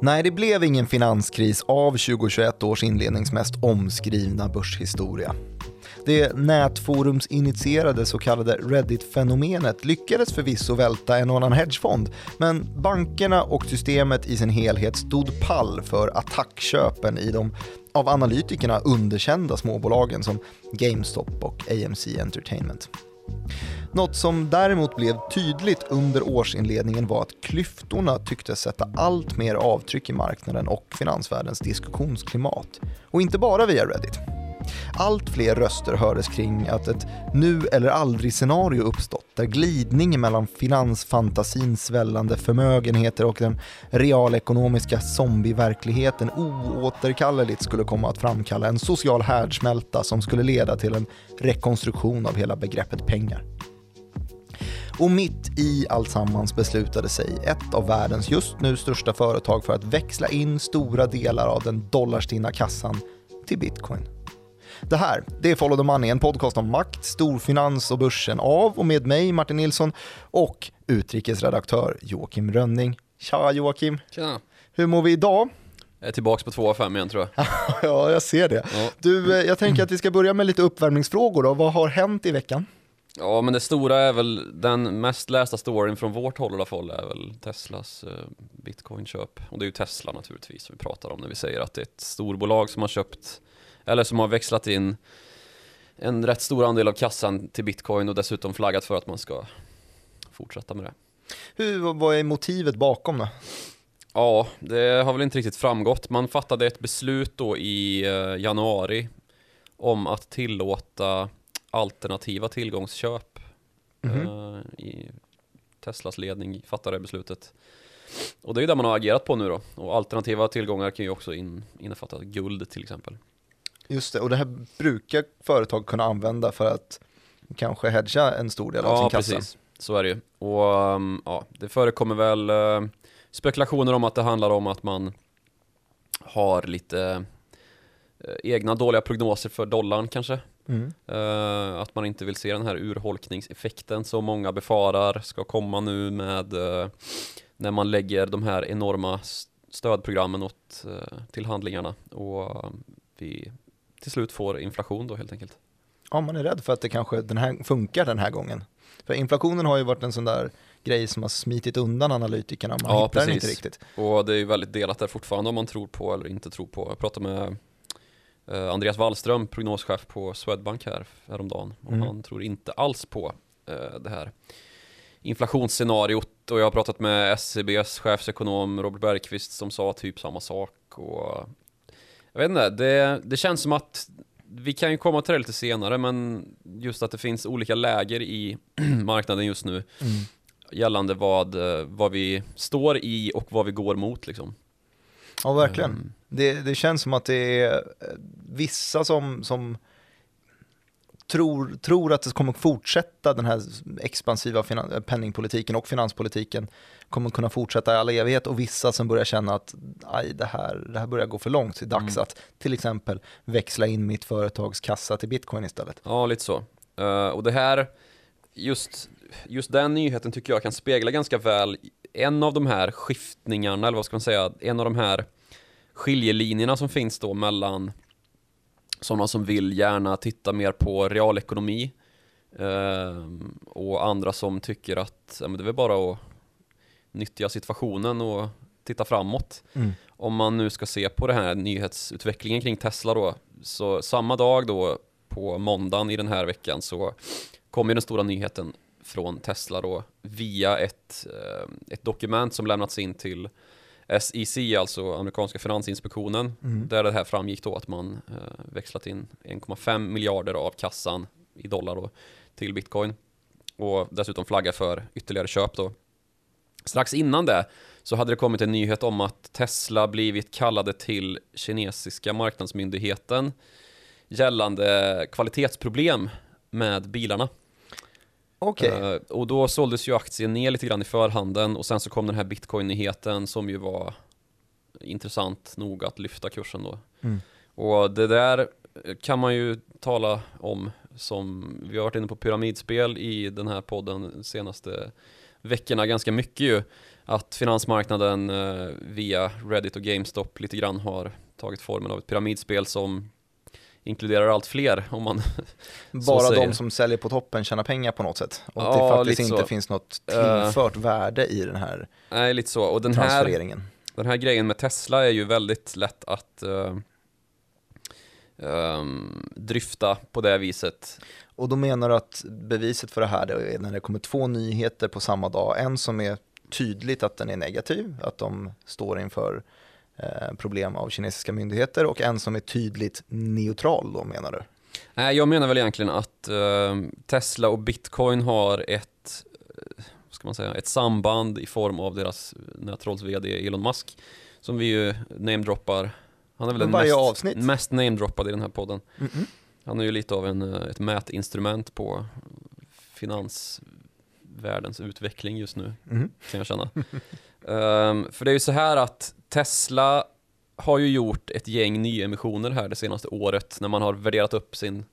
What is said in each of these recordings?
Nej, det blev ingen finanskris av 2021 års inlednings mest omskrivna börshistoria. Det nätforumsinitierade så kallade Reddit-fenomenet lyckades förvisso välta en och annan hedgefond, men bankerna och systemet i sin helhet stod pall för attackköpen i de av analytikerna underkända småbolagen som GameStop och AMC Entertainment. Något som däremot blev tydligt under årsinledningen var att klyftorna tycktes sätta allt mer avtryck i marknaden och finansvärldens diskussionsklimat. Och inte bara via Reddit. Allt fler röster hördes kring att ett nu eller aldrig scenario uppstått där glidningen mellan finansfantasins svällande förmögenheter och den realekonomiska zombieverkligheten oåterkalleligt skulle komma att framkalla en social härdsmälta som skulle leda till en rekonstruktion av hela begreppet pengar. Och mitt i alltsammans beslutade sig ett av världens just nu största företag för att växla in stora delar av den dollarstinna kassan till bitcoin. Det här, det är Follow the Money, en podcast om makt, storfinans och börsen av och med mig Martin Nilsson och utrikesredaktör Joakim Rönning. Tja Joakim! Tjena! Hur mår vi idag? Jag är tillbaka på 2 av 5 igen tror jag. ja, jag ser det. Ja. Du, eh, jag tänker att vi ska börja med lite uppvärmningsfrågor då. Vad har hänt i veckan? Ja, men det stora är väl, den mest lästa storyn från vårt håll i alla fall är väl Teslas eh, bitcoinköp. Och det är ju Tesla naturligtvis som vi pratar om när vi säger att det är ett storbolag som har köpt, eller som har växlat in en rätt stor andel av kassan till bitcoin och dessutom flaggat för att man ska fortsätta med det. Hur, vad är motivet bakom då? Ja, det har väl inte riktigt framgått. Man fattade ett beslut då i eh, januari om att tillåta alternativa tillgångsköp. Mhm. Eh, I Teslas ledning fattade det beslutet. Och det är ju det man har agerat på nu då. Och alternativa tillgångar kan ju också in, innefatta guld till exempel. Just det, och det här brukar företag kunna använda för att kanske hedga en stor del av sin Ja, kassa. precis. Så är det ju. Och um, ja, det förekommer väl eh, spekulationer om att det handlar om att man har lite eh, egna dåliga prognoser för dollarn kanske. Mm. Eh, att man inte vill se den här urholkningseffekten som många befarar ska komma nu med eh, när man lägger de här enorma stödprogrammen åt, eh, till handlingarna och vi till slut får inflation då helt enkelt. Ja, man är rädd för att det kanske den här, funkar den här gången. För inflationen har ju varit en sån där grej som har smitit undan analytikerna, man Ja, hittar den inte precis. riktigt. Och det är ju väldigt delat där fortfarande om man tror på eller inte tror på. Jag pratade med eh, Andreas Wallström, prognoschef på Swedbank här häromdagen. Och Mm. han tror inte alls på eh, det här inflationsscenariot. Och jag har pratat med SCBs chefsekonom Robert Bergqvist som sa typ samma sak. Och jag vet inte, det, det känns som att vi kan ju komma till det lite senare men just att det finns olika läger i marknaden just nu Mm. gällande vad, vad vi står i och vad vi går mot liksom. Ja, verkligen. Mm. Det, det känns som att det är vissa som, som tror, tror att det kommer fortsätta den här expansiva finan- penningpolitiken och finanspolitiken kommer kunna fortsätta i all evighet och vissa som börjar känna att aj, det, här, det här börjar gå för långt. Det är dags Mm. att till exempel växla in mitt företags kassa till bitcoin istället. Ja, lite så. Eh, och det här, just, just den nyheten tycker jag kan spegla ganska väl en av de här skiftningarna, eller vad ska man säga, en av de här skiljelinjerna som finns då mellan sådana som vill gärna titta mer på realekonomi eh, och andra som tycker att ja, men det är väl bara att nyttja situationen och titta framåt. om man nu ska se på den här nyhetsutvecklingen kring Tesla då, så samma dag då på måndagen i den här veckan så kom ju den stora nyheten från Tesla då via ett, eh, ett dokument som lämnats in till SEC, alltså amerikanska finansinspektionen, Mm. där det här framgick då att man eh, växlat in 1,5 miljarder av kassan i dollar då till bitcoin och dessutom flagga för ytterligare köp då. Strax innan det så hade det kommit en nyhet om att Tesla blivit kallade till kinesiska marknadsmyndigheten gällande kvalitetsproblem med bilarna. Okej, Eh, och då såldes ju aktien ner lite grann i förhanden och sen så kom den här bitcoin-nyheten som ju var intressant nog att lyfta kursen då. Mm. Och det där kan man ju tala om som, vi har varit inne på pyramidspel i den här podden de senaste veckorna ganska mycket ju. Att finansmarknaden eh, via Reddit och GameStop lite grann har tagit formen av ett pyramidspel som inkluderar allt fler om man Bara de som säljer på toppen tjänar pengar på något sätt. Och att Ja, det faktiskt inte så. finns något Eh. tillfört värde i den här Nej, lite så. Och den här, transfereringen. den här grejen med Tesla är ju väldigt lätt att eh, ehm, dryfta på det viset. Och då menar du att beviset för det här är när det kommer två nyheter på samma dag. En som är tydligt att den är negativ, att de står inför problem av kinesiska myndigheter och en som är tydligt neutral då menar du? Nej, jag menar väl egentligen att eh, Tesla och Bitcoin har ett, eh, ska man säga, ett samband i form av deras nättrolls-VD Elon Musk. Som vi ju namedroppar. Han är väl den mest, avsnitt. mest namedroppade i den här podden. Mm-mm. Han är ju lite av en, eh, ett mätinstrument på finansvärldens utveckling just nu, Mhm. kan jag känna. Ehm, för det är ju så här att Tesla har ju gjort ett gäng nyemissioner här det senaste året när man har värderat upp sin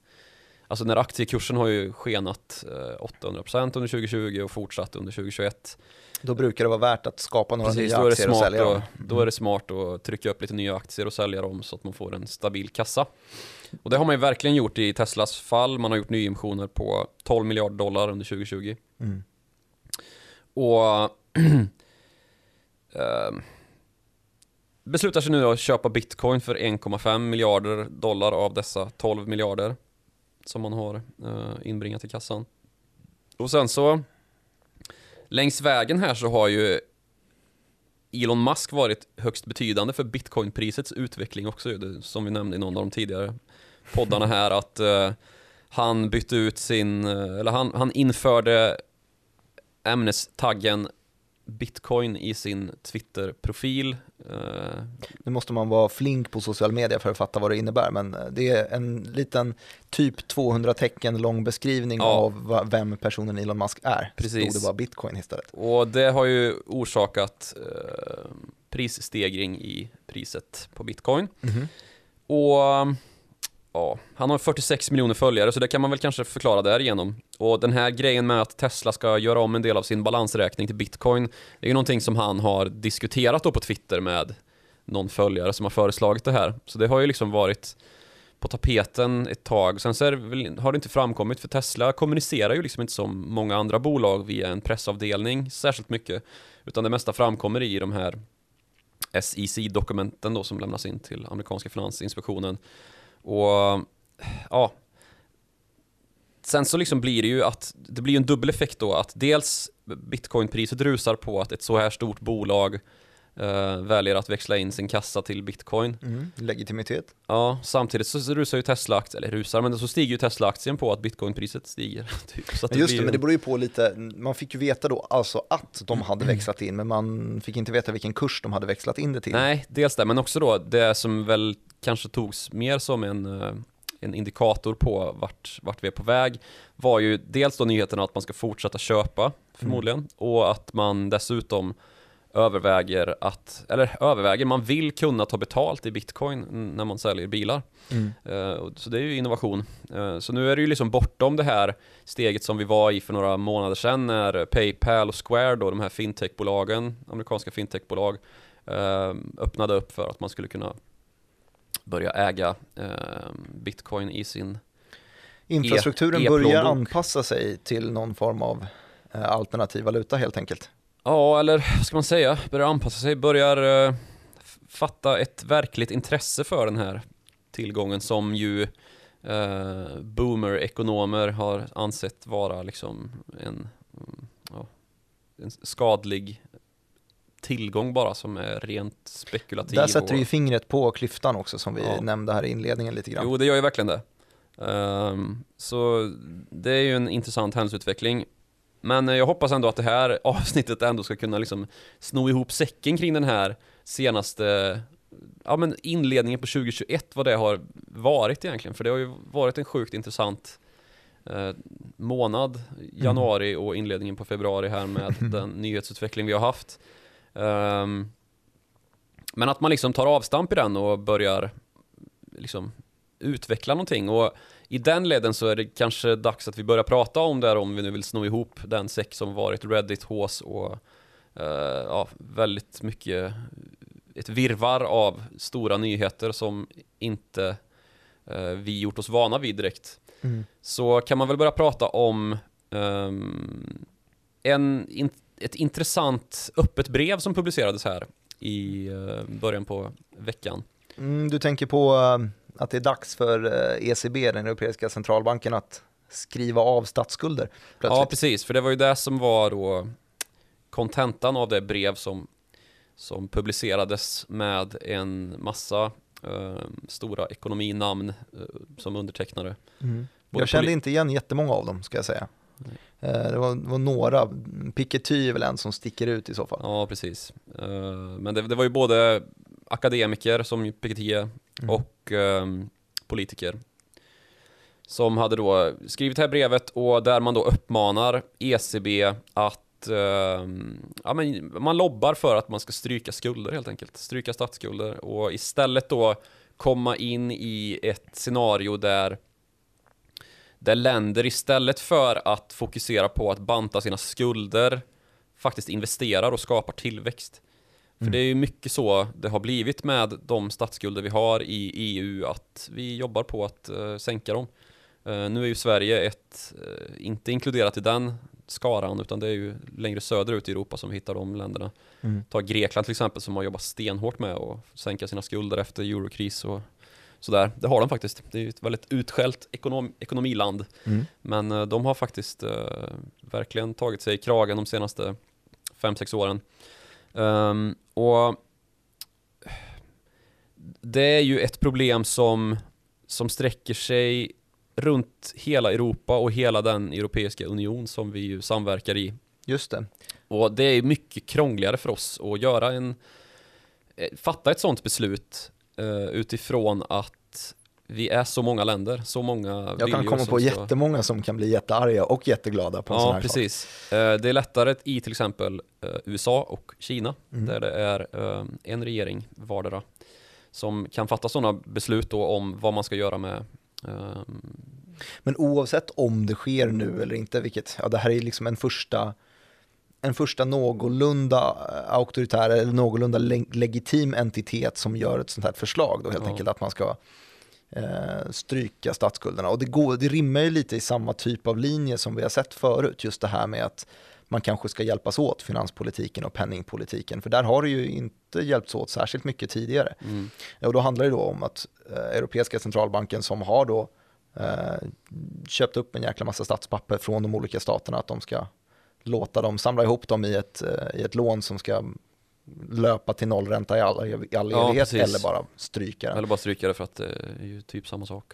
Alltså när aktiekursen har ju skenat eh, 800% under 2020 och fortsatt under 2021. Då brukar det vara värt att skapa några Precis, nya då aktier och sälja dem. att, då är det smart att trycka upp lite nya aktier och sälja dem så att man får en stabil kassa. Och det har man ju verkligen gjort i Teslas fall. Man har gjort nyemissioner på 12 miljarder dollar under 2020. Mm. Och ehm, beslutar sig nu att köpa bitcoin för 1,5 miljarder dollar av dessa 12 miljarder som man har eh, inbringat i kassan. Och sen så längs vägen här så har ju Elon Musk varit högst betydande för bitcoinprisets utveckling också som vi nämnde i någon av de tidigare poddarna här att eh, han bytte ut sin, eh, eller han, han införde ämnestaggen bitcoin i sin Twitter-profil. Eh, Nu måste man vara flink på social media för att fatta vad det innebär, men eh, det är en liten typ 200 tecken lång beskrivning Ja. av vem personen Elon Musk är. Precis. Stod det bara bitcoin istället. och det har ju orsakat eh, prisstegring i priset på bitcoin. Och ja, han har 46 miljoner följare så det kan man väl kanske förklara därigenom. Och den här grejen med att Tesla ska göra om en del av sin balansräkning till bitcoin är ju någonting som han har diskuterat då på Twitter med någon följare som har föreslagit det här. Så det har ju liksom varit på tapeten ett tag. Sen så är det väl, har det inte framkommit för Tesla kommunicerar ju liksom inte som många andra bolag via en pressavdelning särskilt mycket. Utan det mesta framkommer i de här SEC-dokumenten då som lämnas in till amerikanska finansinspektionen. Och ja, sen så liksom blir det ju att det blir en dubbel effekt då att dels bitcoinpriset rusar på att ett så här stort bolag eh, väljer att växla in sin kassa till bitcoin. Mm. Legitimitet. Ja, samtidigt så rusar ju Tesla-aktien, eller rusar, men så stiger ju Tesla-aktien på att bitcoinpriset stiger. Typ. Så just det, blir men ju- det beror ju på lite, man fick ju veta då alltså att de hade växlat in, men man fick inte veta vilken kurs de hade växlat in det till. Nej, dels det, men också då det som väl kanske togs mer som en, eh, en indikator på vart, vart vi är på väg var ju dels då nyheten att man ska fortsätta köpa förmodligen och att man dessutom överväger att, eller överväger, man vill kunna ta betalt i bitcoin när man säljer bilar. Mm. Eh, Så det är ju innovation. Eh, Så nu är det ju liksom bortom det här steget som vi var i för några månader sedan när Paypal och Square då, de här fintechbolagen, amerikanska fintechbolag, eh, öppnade upp för att man skulle kunna börja äga bitcoin i sin Infrastrukturen E- börjar anpassa sig till någon form av alternativ valuta helt enkelt. Ja, eller vad ska man säga? Börjar anpassa sig, börjar eh, fatta ett verkligt intresse för den här tillgången som ju eh, boomer-ekonomer har ansett vara liksom en, ja, en skadlig tillgång bara som är rent spekulativ. Där sätter du ju fingret på klyftan också som vi Ja. nämnde här i inledningen lite grann. Jo, det gör ju verkligen det. Ehm, så det är ju en intressant händelseutveckling. Men eh, jag hoppas ändå att det här avsnittet ändå ska kunna liksom sno ihop säcken kring den här senaste ja, men inledningen på 2021, vad det har varit egentligen. För det har ju varit en sjukt intressant eh, månad, januari och inledningen på februari här med den nyhetsutveckling vi har haft. Ehm, men att man liksom tar avstamp i den och börjar liksom utveckla någonting. Och i den leden så är det kanske dags att vi börjar prata om det här om vi nu vill sno ihop den säck som varit Reddit, hås och uh, ja, väldigt mycket ett virvar av stora nyheter som inte uh, vi gjort oss vana vid direkt. Mm. Så kan man väl börja prata om um, en, in, ett intressant öppet brev som publicerades här i uh, början på veckan. Mm, du tänker på uh, att det är dags för ECB, den europeiska centralbanken, att skriva av statsskulder? Plötsligt. Ja, precis, för det var ju det som var då kontentan av det brev som, som publicerades med en massa uh, stora ekonominamn uh, som undertecknare. Mm. Jag kände inte igen jättemånga av dem, ska jag säga. Uh, det, var, det var, några, Piketty är väl en som sticker ut i så fall. Ja, precis. men det, det, var ju både akademiker som Piketty mm. och eh, politiker som hade då skrivit det här brevet och där man då uppmanar ECB att ehm, ja, men man lobbar för att man ska stryka skulder helt enkelt, stryka statsskulder och istället då komma in i ett scenario där där länder istället för att fokusera på att banta sina skulder faktiskt investerar och skapar tillväxt. För mm. det är ju mycket så det har blivit med de statsskulder vi har i EU att vi jobbar på att uh, sänka dem. Uh, nu är ju Sverige ett, uh, inte inkluderat i den skaran utan det är ju längre söderut i Europa som vi hittar de länderna. Mm. Ta Grekland till exempel som har jobbat stenhårt med att sänka sina skulder efter eurokris och sådär. Det har de faktiskt. Det är ju ett väldigt utskällt ekonom ekonomiland. Mm. Men de har faktiskt verkligen tagit sig i kragen de senaste 5-6 åren. Um, och det är ju ett problem som, som sträcker sig runt hela Europa och hela den Europeiska union som vi ju samverkar i. Just det. Och det är mycket krångligare för oss att göra en, eh, fatta ett sådant beslut uh, utifrån att vi är så många länder, så många Jag kan komma på ska... jättemånga som kan bli jättearga och jätteglada på en ja, sån här precis. sak. Uh, det är lättare i till exempel uh, USA och Kina, mm. där det är en regering vardera som kan fatta sådana beslut då om vad man ska göra med. Men oavsett om det sker nu eller inte, vilket, ja det här är liksom en första en första någorlunda auktoritär eller någorlunda legitim entitet som gör ett sånt här förslag då helt ja. enkelt att man ska eh, stryka statsskulderna. Och det, går, det rimmar ju lite i samma typ av linje som vi har sett förut, just det här med att man kanske ska hjälpas åt, finanspolitiken och penningpolitiken, för där har det ju inte hjälpts åt särskilt mycket tidigare. Mm. Och då handlar det då om att eh, Europeiska centralbanken som har då eh, köpt upp en jäkla massa statspapper från de olika staterna, att de ska låta dem samla ihop dem i ett, eh, i ett lån som ska löpa till nollränta i all, i all ja, evighet eller bara stryka den. Eller bara stryka det för att det är ju typ samma sak.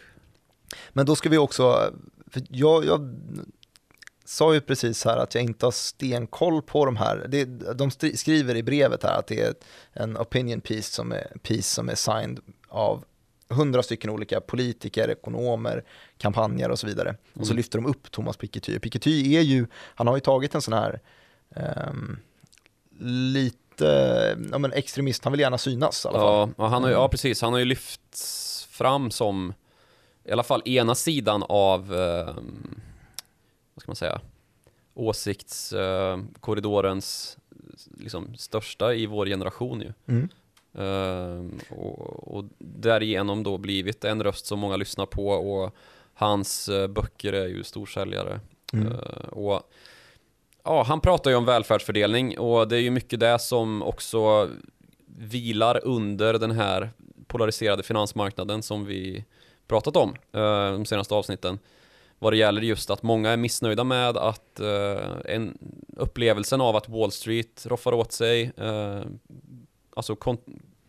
Men då ska vi också, för jag, jag sa ju precis här att jag inte har stenkoll på de här. Det, de skriver i brevet här att det är en opinion piece som är, piece som är signed av hundra stycken olika politiker, ekonomer, kampanjer och så vidare. Mm. Och så mm. lyfter de upp Thomas Piketty. Piketty är ju, han har ju tagit en sån här um, lite, ja men extremist, han vill gärna synas i alla fall. Ja, han har, ja precis, han har ju lyfts fram som i alla fall ena sidan av um vad ska man säga, åsiktskorridorens liksom, största i vår generation ju. Mm. Uh, och, och därigenom då blivit en röst som många lyssnar på och hans uh, böcker är ju storsäljare. Mm. Uh, och ja, han pratar ju om välfärdsfördelning och det är ju mycket det som också vilar under den här polariserade finansmarknaden som vi pratat om de senaste avsnitten vad det gäller just att många är missnöjda med att uh, en, upplevelsen av att Wall Street roffar åt sig, uh, alltså kon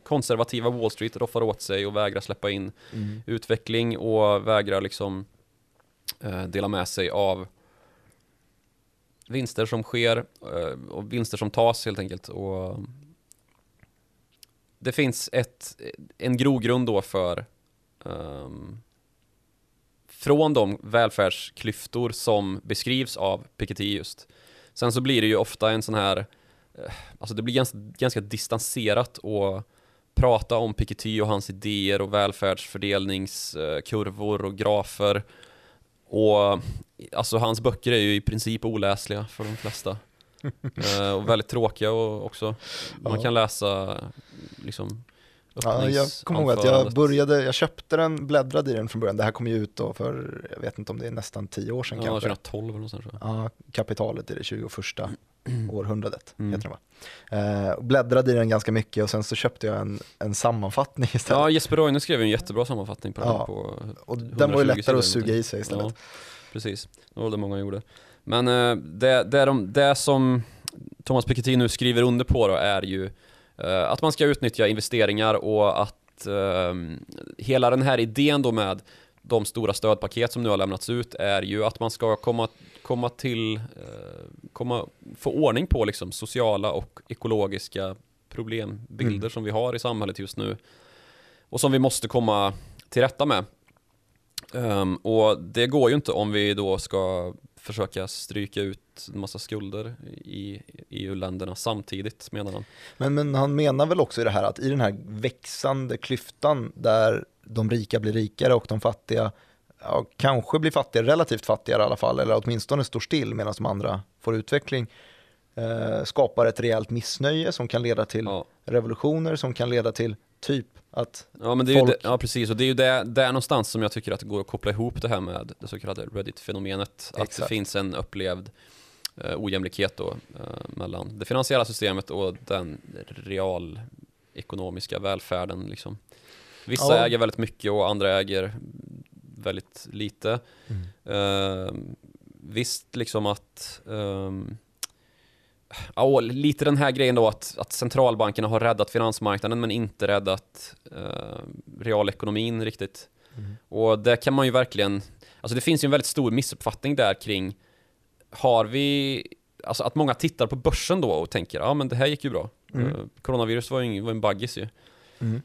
konservativa Wall Street roffar åt sig och vägrar släppa in mm. utveckling och vägrar liksom dela med sig av vinster som sker eh, och vinster som tas helt enkelt. Och det finns ett, en grogrund då för um, från de välfärdsklyftor som beskrivs av Piketty just. Sen så blir det ju ofta en sån här, eh, alltså det blir ganska, ganska distanserat och prata om Piketty och hans idéer och välfärdsfördelningskurvor och grafer. Och alltså hans böcker är ju i princip oläsliga för de flesta. Eh, och väldigt tråkiga och också. Man Ja. kan läsa liksom Ja, jag kommer ihåg att jag började, jag köpte den, bläddrade i den från början. Det här kom ju ut då för, jag vet inte om det är nästan tio år sedan Ja, kanske. 2012 eller något sånt. Ja, kapitalet i det 21 århundradet, Mm. heter den va? Eh, bläddrade i den ganska mycket och sen så köpte jag en, en sammanfattning istället. Ja, Jesper Roine skrev en jättebra sammanfattning på den Ja, på och den var ju 120 lättare att suga i sig istället. Ja, precis. Det var det många gjorde. Men eh, det, det, de, det som Thomas Piketty nu skriver under på då är ju eh, att man ska utnyttja investeringar och att eh, hela den här idén då med de stora stödpaket som nu har lämnats ut är ju att man ska komma, komma till, eh, komma, få ordning på liksom sociala och ekologiska problembilder Mm. som vi har i samhället just nu och som vi måste komma till rätta med. Ehm, och det går ju inte om vi då ska försöka stryka ut en massa skulder i EU-länderna samtidigt menar han. Men, men han menar väl också i det här att i den här växande klyftan där de rika blir rikare och de fattiga ja, kanske blir fattigare, relativt fattigare i alla fall, eller åtminstone står still medan de andra får utveckling, eh, skapar ett rejält missnöje som kan leda till Ja, revolutioner, som kan leda till typ att, ja men det är ju Folk- det, ja precis och det är ju där, där någonstans som jag tycker att det går att koppla ihop det här med det så kallade Reddit-fenomenet. Att det finns en upplevd eh, ojämlikhet då eh, mellan det finansiella systemet och den realekonomiska välfärden liksom. Vissa Ja. äger väldigt mycket och andra äger väldigt lite. Eh, visst, liksom att... ehm, ja, lite den här grejen då att, att centralbankerna har räddat finansmarknaden men inte räddat uh, realekonomin riktigt. Och det kan man ju verkligen... Alltså det finns ju en väldigt stor missuppfattning där kring... Har vi... Alltså att många tittar på börsen då och tänker ja men det här gick ju bra. Mm. Eh, coronavirus var ju ingen- var en baggis ju. Mm.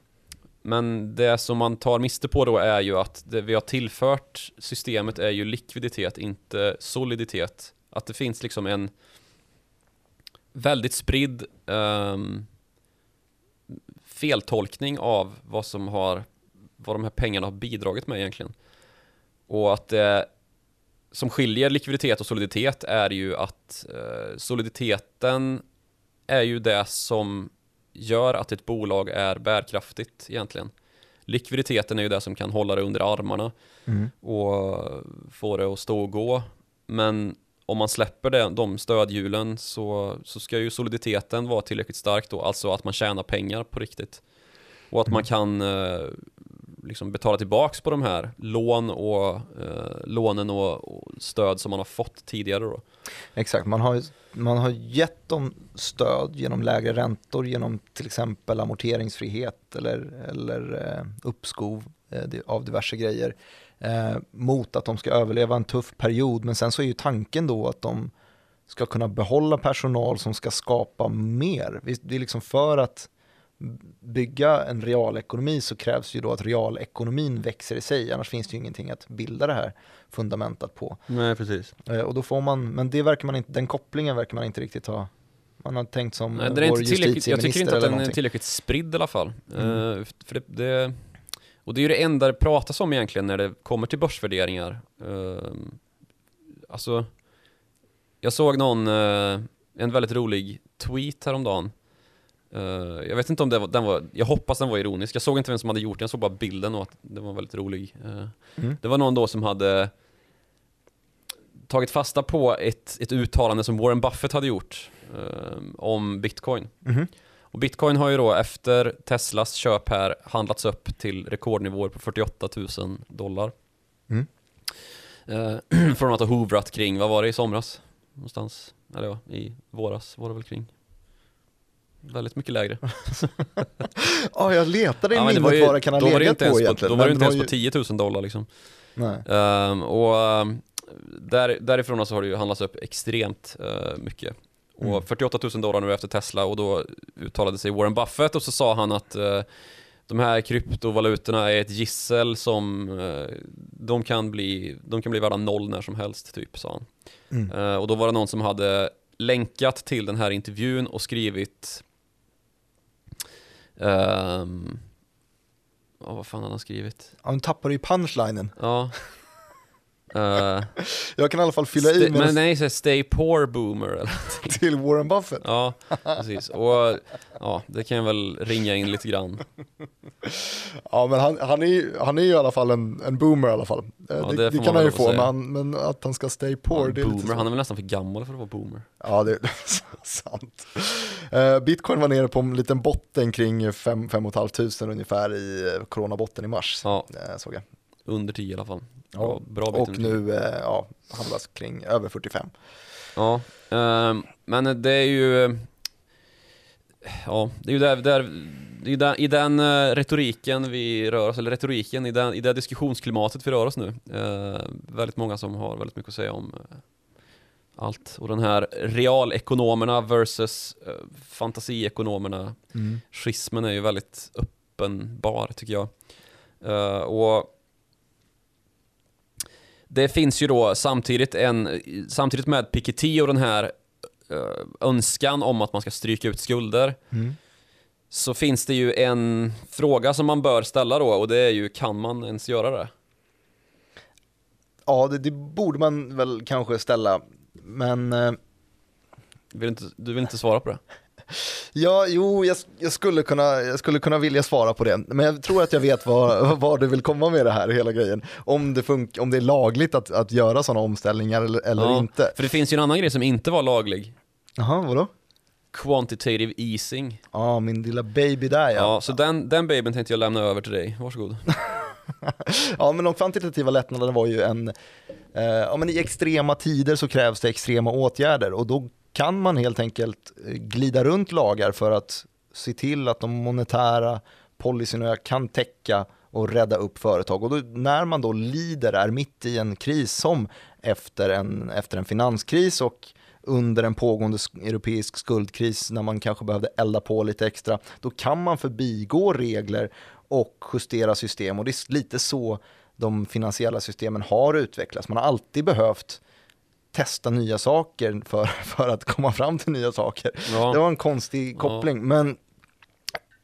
Men det som man tar miste på då är ju att det vi har tillfört systemet är ju likviditet, inte soliditet. Att det finns liksom en väldigt spridd um, feltolkning av vad som har, vad de här pengarna har bidragit med egentligen. Och att det som skiljer likviditet och soliditet är ju att eh, soliditeten är ju det som gör att ett bolag är bärkraftigt egentligen. Likviditeten är ju det som kan hålla det under armarna Mm. och få det att stå och gå. Men om man släpper det, de stödhjulen så, så ska ju soliditeten vara tillräckligt stark då, alltså att man tjänar pengar på riktigt. Och att man kan eh, liksom betala tillbaks på de här lån och, eh, lånen och, och stöd som man har fått tidigare då. Exakt, man har, man har gett dem stöd genom lägre räntor, genom till exempel amorteringsfrihet eller, eller eh, uppskov eh, av diverse grejer eh, mot att de ska överleva en tuff period. Men sen så är ju tanken då att de ska kunna behålla personal som ska skapa mer. Det är liksom för att bygga en realekonomi så krävs ju då att realekonomin växer i sig, annars finns det ju ingenting att bilda det här fundamentet på. Nej, precis. Eh, Och då får man, men det verkar man inte, den kopplingen verkar man inte riktigt ha. Man har tänkt som Nej, den är vår inte tillräckligt, jag tycker justitieminister inte att den är någonting. tillräckligt spridd i alla fall. Mm. Eh, för det, det, och det är ju det enda det pratas om egentligen när det kommer till börsvärderingar. Uh, alltså, jag såg någon, eh, en väldigt rolig tweet häromdagen. Uh, jag vet inte om det var, den var, jag hoppas den var ironisk. Jag såg inte vem som hade gjort den, jag såg bara bilden och att den var väldigt rolig. Eh, Mm. det var någon då som hade tagit fasta på ett, ett uttalande som Warren Buffett hade gjort eh, om bitcoin. Mhm. Och bitcoin har ju då efter Teslas köp här handlats upp till rekordnivåer på 48 000 dollar. Mm. Eh, från att ha hovrat kring, vad var det i somras? Någonstans, eller ja, i våras var det väl kring. Väldigt mycket lägre. Ja, jag letade i Ja, minnet vad det kan ha legat inte på ens egentligen. Då var det inte ens på 10 000 dollar liksom. Nej. Ehm, och ehm, där, därifrån alltså har det ju handlats upp extremt eh, mycket. Mm. Och 48 000 dollar nu efter Tesla och då uttalade sig Warren Buffett och så sa han att eh, de här kryptovalutorna är ett gissel som eh, de, kan bli, de kan bli värda noll när som helst typ, sa han. Mm. Och då var det någon som hade länkat till den här intervjun och skrivit Um, ja, vad fan har han skrivit? Ja, nu tappar du ju punchlinen. Ja. Uh, jag kan i alla fall fylla i med... Men nej, så stay poor boomer eller Till Warren Buffett? Ja, precis. Och ja, det kan jag väl ringa in lite grann. Ja, men han, han, är, han är ju i alla fall en, en boomer i alla fall. Ja, det, det, det kan han ju få, men, men, att han ska stay poor, ja, det är boomer, lite Han är väl nästan för gammal för att vara boomer. Ja, det är sant. Uh, Bitcoin var nere på en liten botten kring 5 5 500 ungefär i eh, coronabotten i mars, ja. uh, såg jag. Under 10 i alla fall. Ja, bra och nu eh, ja, handlas kring över 45. Ja, eh, men det är ju Ja, det är ju där, där, det är där, i den uh, retoriken vi rör oss, eller retoriken, i, den, i det diskussionsklimatet vi rör oss nu. Uh, väldigt många som har väldigt mycket att säga om uh, allt. Och den här realekonomerna versus uh, fantasiekonomerna, mm. schismen är ju väldigt uppenbar tycker jag. och det finns ju då samtidigt en, samtidigt med Piketty och den här uh, önskan om att man ska stryka ut skulder mm. så finns det ju en fråga som man bör ställa då och det är ju kan man ens göra det? Ja, det, det borde man väl kanske ställa, men... Uh... Vill inte, du vill inte svara på det? Ja, jo, jag, jag, skulle kunna, jag skulle kunna vilja svara på det, men jag tror att jag vet vad, vad du vill komma med det här, hela grejen. Om det, fun- om det är lagligt att, att göra sådana omställningar eller, eller ja, inte. För det finns ju en annan grej som inte var laglig. Jaha, vadå? Quantitative easing. Ja, min lilla baby där ja. Ja, så den, den babyn tänkte jag lämna över till dig, varsågod. ja, men de kvantitativa lättnaderna var ju en, eh, ja men i extrema tider så krävs det extrema åtgärder och då kan man helt enkelt eh, glida runt lagar för att se till att de monetära policyerna kan täcka och rädda upp företag. Och då, när man då lider, är mitt i en kris som efter en, efter en finanskris och under en pågående europeisk skuldkris när man kanske behövde elda på lite extra, då kan man förbigå regler och justera system och det är lite så de finansiella systemen har utvecklats. Man har alltid behövt testa nya saker för, för att komma fram till nya saker. Ja. Det var en konstig koppling, ja. men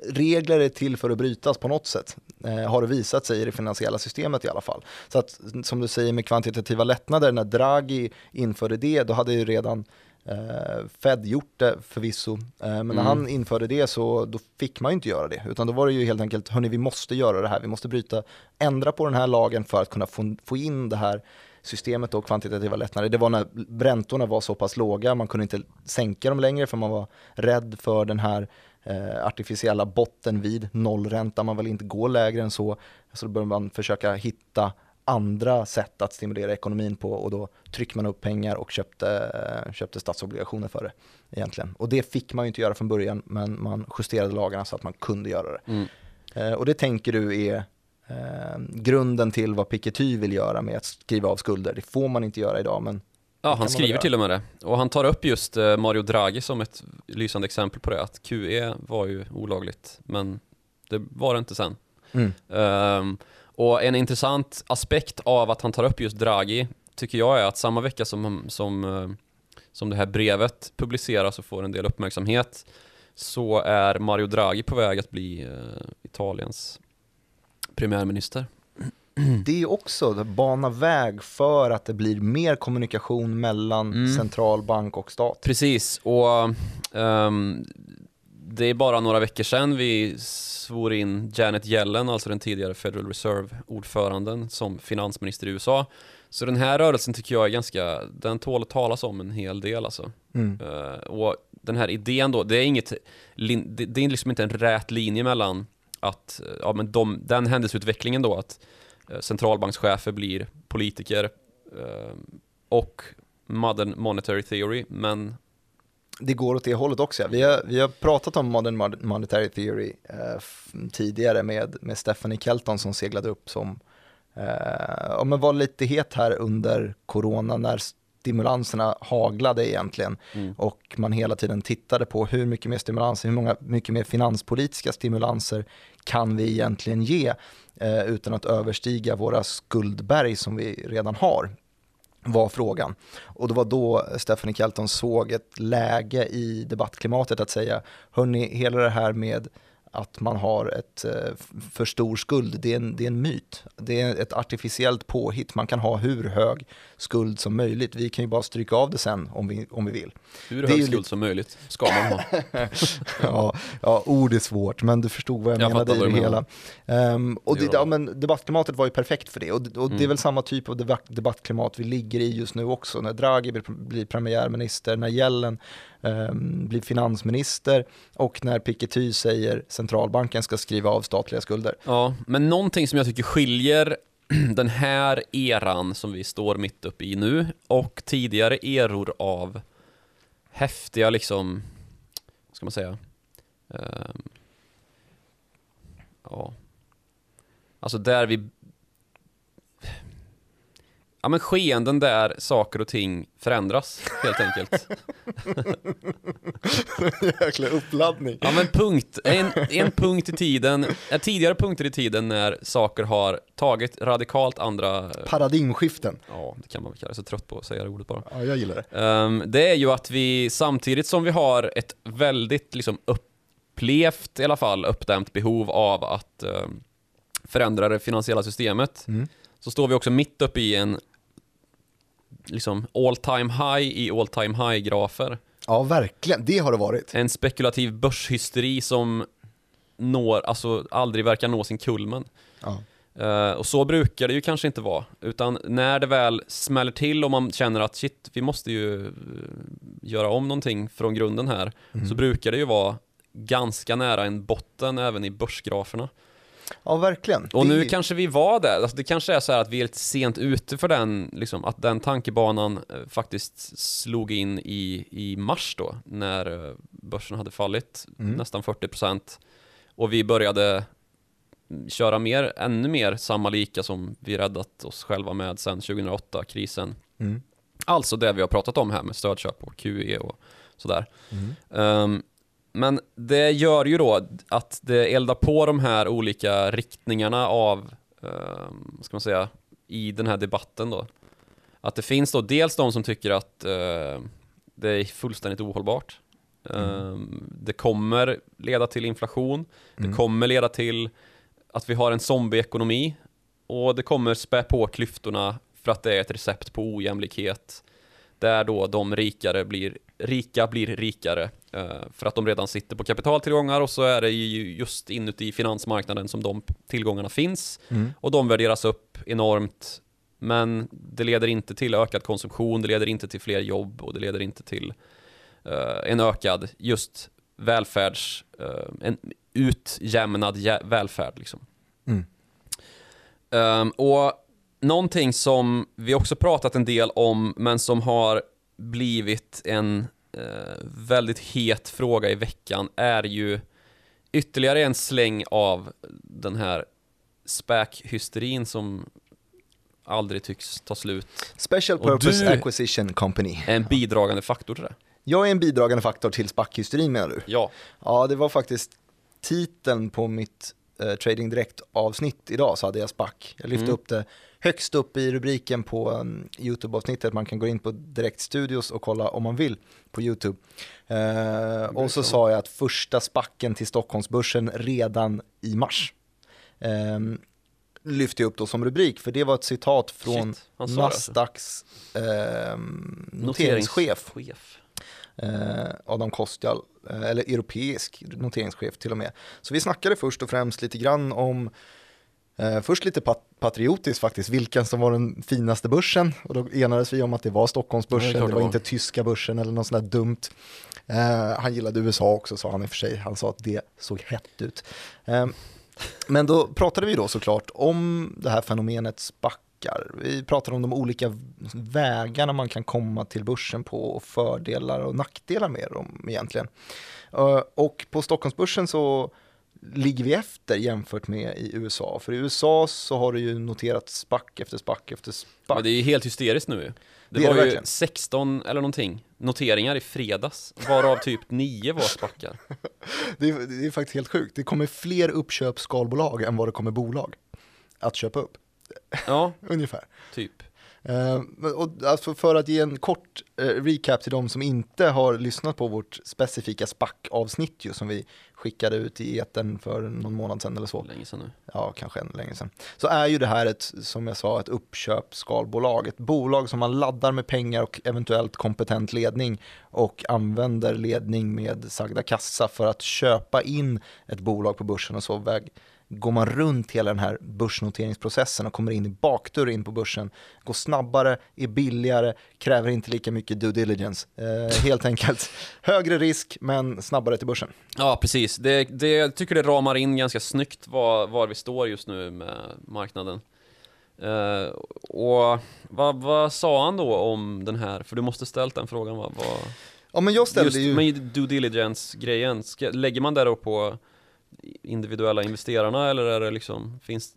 regler är till för att brytas på något sätt, eh, har det visat sig i det finansiella systemet i alla fall. Så att som du säger med kvantitativa lättnader, när Draghi införde det, då hade ju redan eh, Fed gjort det förvisso, eh, men mm. när han införde det så då fick man ju inte göra det, utan då var det ju helt enkelt, hörni vi måste göra det här, vi måste bryta, ändra på den här lagen för att kunna få, få in det här systemet och kvantitativa lättnader, det var när räntorna var så pass låga, man kunde inte sänka dem längre för man var rädd för den här eh, artificiella botten vid nollränta, man vill inte gå lägre än så, så då började man försöka hitta andra sätt att stimulera ekonomin på och då tryckte man upp pengar och köpte, eh, köpte statsobligationer för det egentligen. Och det fick man ju inte göra från början men man justerade lagarna så att man kunde göra det. Mm. Eh, och det tänker du är eh, grunden till vad Piketty vill göra med att skriva av skulder. Det får man inte göra idag men Ja, han skriver till och med det. Och han tar upp just eh, Mario Draghi som ett lysande exempel på det. Att QE var ju olagligt, men det var det inte sen. Mm. Um, och en intressant aspekt av att han tar upp just Draghi tycker jag är att samma vecka som, som, eh, som det här brevet publiceras och får en del uppmärksamhet så är Mario Draghi på väg att bli uh, Italiens premiärminister. Det är också att bana väg för att det blir mer kommunikation mellan mm. centralbank och stat. Precis, och um, det är bara några veckor sedan vi svor in Janet Yellen, alltså den tidigare Federal Reserve-ordföranden, som finansminister i USA. Så den här rörelsen tycker jag är ganska, den tål att talas om en hel del alltså. Mm. Uh, och den här idén då, det är inget, det är liksom inte en rät linje mellan att, ja men de, den händelseutvecklingen då att eh, centralbankschefer blir politiker eh, och modern monetary theory, men det går åt det hållet också. Vi har, vi har pratat om modern monetary theory eh, tidigare med, med Stephanie Kelton som seglade upp som, eh, ja men var lite het här under corona när stimulanserna haglade egentligen mm. och man hela tiden tittade på hur mycket mer stimulanser, hur många, mycket mer finanspolitiska stimulanser kan vi egentligen ge eh, utan att överstiga våra skuldberg som vi redan har var frågan. Och det var då Stephanie Kelton såg ett läge i debattklimatet att säga, hörni, hela det här med att man har ett eh, för stor skuld, det är, en, det är en myt. Det är ett artificiellt påhitt. Man kan ha hur hög skuld som möjligt. Vi kan ju bara stryka av det sen om vi, om vi vill. Hur hög skuld som möjligt ska man ha. ja, ja, ord är svårt, men du förstod vad jag, Jag menade i det hela. Ehm, och Det ja, men debattklimatet var ju perfekt för det. Och, och det är Mm. väl samma typ av debatt, debattklimat vi ligger i just nu också. När Draghi blir, blir premiärminister, när Yellen ehm, blir finansminister och när Piketty säger centralbanken ska skriva av statliga skulder. Ja, men någonting som jag tycker skiljer den här eran som vi står mitt uppe i nu och tidigare eror av häftiga liksom, vad ska man säga? Um, ja, alltså där vi Ja men skeenden där saker och ting förändras helt enkelt. Jäkla uppladdning. Ja men punkt, en, en punkt i tiden, tidigare punkter i tiden när saker har tagit radikalt andra Paradigmskiften. Ja, det kan man väl kalla det. Så trött på att säga det ordet bara. Ja, jag gillar det. Ehm, det är ju att vi samtidigt som vi har ett väldigt liksom upplevt, i alla fall uppdämt behov av att ehm, förändra det finansiella systemet, Mm. så står vi också mitt uppe i en liksom all time high i all time high-grafer. Ja, verkligen. Det har det varit. En spekulativ börshysteri som når, alltså aldrig verkar nå sin kulmen. Ja. Eh, och så brukar det ju kanske inte vara, utan när det väl smäller till och man känner att shit, vi måste ju eh, göra om någonting från grunden här, Mm. så brukar det ju vara ganska nära en botten även i börsgraferna. Ja, verkligen. Och Det- nu kanske vi var där, alltså det kanske är så här att vi är lite sent ute för den, liksom, att den tankebanan eh, faktiskt slog in i, i mars då, när eh, börsen hade fallit Mm. nästan 40% och vi började mm, köra mer, ännu mer samma lika som vi räddat oss själva med sedan 2008-krisen. Mm. Alltså det vi har pratat om här med stödköp och QE och sådär. Mm. Ehm, men det gör ju då att det eldar på de här olika riktningarna av, vad ska man säga, i den här debatten då. Att det finns då dels de som tycker att eh, det är fullständigt ohållbart. Ehm, det kommer leda till inflation, det Mm. kommer leda till att vi har en zombieekonomi och det kommer spä på klyftorna för att det är ett recept på ojämlikhet där då de rikare blir, rika blir rikare eh, för att de redan sitter på kapitaltillgångar och så är det ju just inuti finansmarknaden som de tillgångarna finns Mm. och de värderas upp enormt men det leder inte till ökad konsumtion, det leder inte till fler jobb och det leder inte till eh, en ökad just välfärds, eh, en utjämnad jä- välfärd liksom. Mm. Ehm, och någonting som vi också pratat en del om, men som har blivit en eh, väldigt het fråga i veckan, är ju ytterligare en släng av den här späkhysterin som aldrig tycks ta slut. Special Purpose Acquisition Company. Är en bidragande faktor till det. Jag är en bidragande faktor till SPAC-hysterin menar du? Ja. Ja, det var faktiskt titeln på mitt eh, Trading Direkt-avsnitt idag så hade jag SPAC. Jag lyfte Mm. upp det högst upp i rubriken på um, YouTube-avsnittet. Man kan gå in på Direkt Studios och kolla om man vill på YouTube. Eh, och så sa jag att första SPACen till Stockholmsbörsen redan i mars. Eh, lyfte jag upp då som rubrik, för det var ett citat från Shit, alltså. Nasdaqs eh, noteringschef Noteringschef. eh, Adam Kostial, eh, eller europeisk noteringschef till och med. Så vi snackade först och främst lite grann om, eh, först lite pat- patriotiskt faktiskt, vilken som var den finaste börsen. Och då enades vi om att det var Stockholmsbörsen, det, det var inte tyska börsen eller något sånt där dumt. Eh, han gillade USA också sa han i och för sig, han sa att det såg hett ut. Eh, men då pratade vi då såklart om det här fenomenet spackar. Vi pratade om de olika vägarna man kan komma till börsen på och fördelar och nackdelar med dem egentligen. Eh, Och på Stockholmsbörsen så ligger vi efter jämfört med i USA. För i USA så har det ju noterat spack efter spack efter spack. Men det är ju helt hysteriskt nu ju. Det, Det var ju verkligen. 16 eller någonting noteringar i fredags, varav typ 9 var spackar. Det är, det är faktiskt helt sjukt. Det kommer fler uppköpsskalbolag än vad det kommer bolag att köpa upp, Ja, ungefär. typ. Eh, och alltså för att ge en kort eh, recap till de som inte har lyssnat på vårt specifika SPAC-avsnitt som vi skickade ut i eten för någon månad sedan eller så. Länge sedan nu. Ja, kanske ännu längre sedan. Så är ju det här ett, som jag sa, ett uppköpskalbolag. Ett bolag som man laddar med pengar och eventuellt kompetent ledning och använder ledning med sagda kassa för att köpa in ett bolag på börsen och så väg går man runt hela den här börsnoteringsprocessen och kommer in i bakdörr in på börsen, går snabbare, är billigare, kräver inte lika mycket due diligence. Eh, helt enkelt högre risk men snabbare till börsen. Ja, precis. Det, det, jag tycker det ramar in ganska snyggt var, var vi står just nu med marknaden. Uh, och vad, vad sa han då om den här, för du måste ställt den frågan va? Vad, ja men jag ställde just ju... med due diligence-grejen, lägger man det då på individuella investerarna eller är det liksom, finns,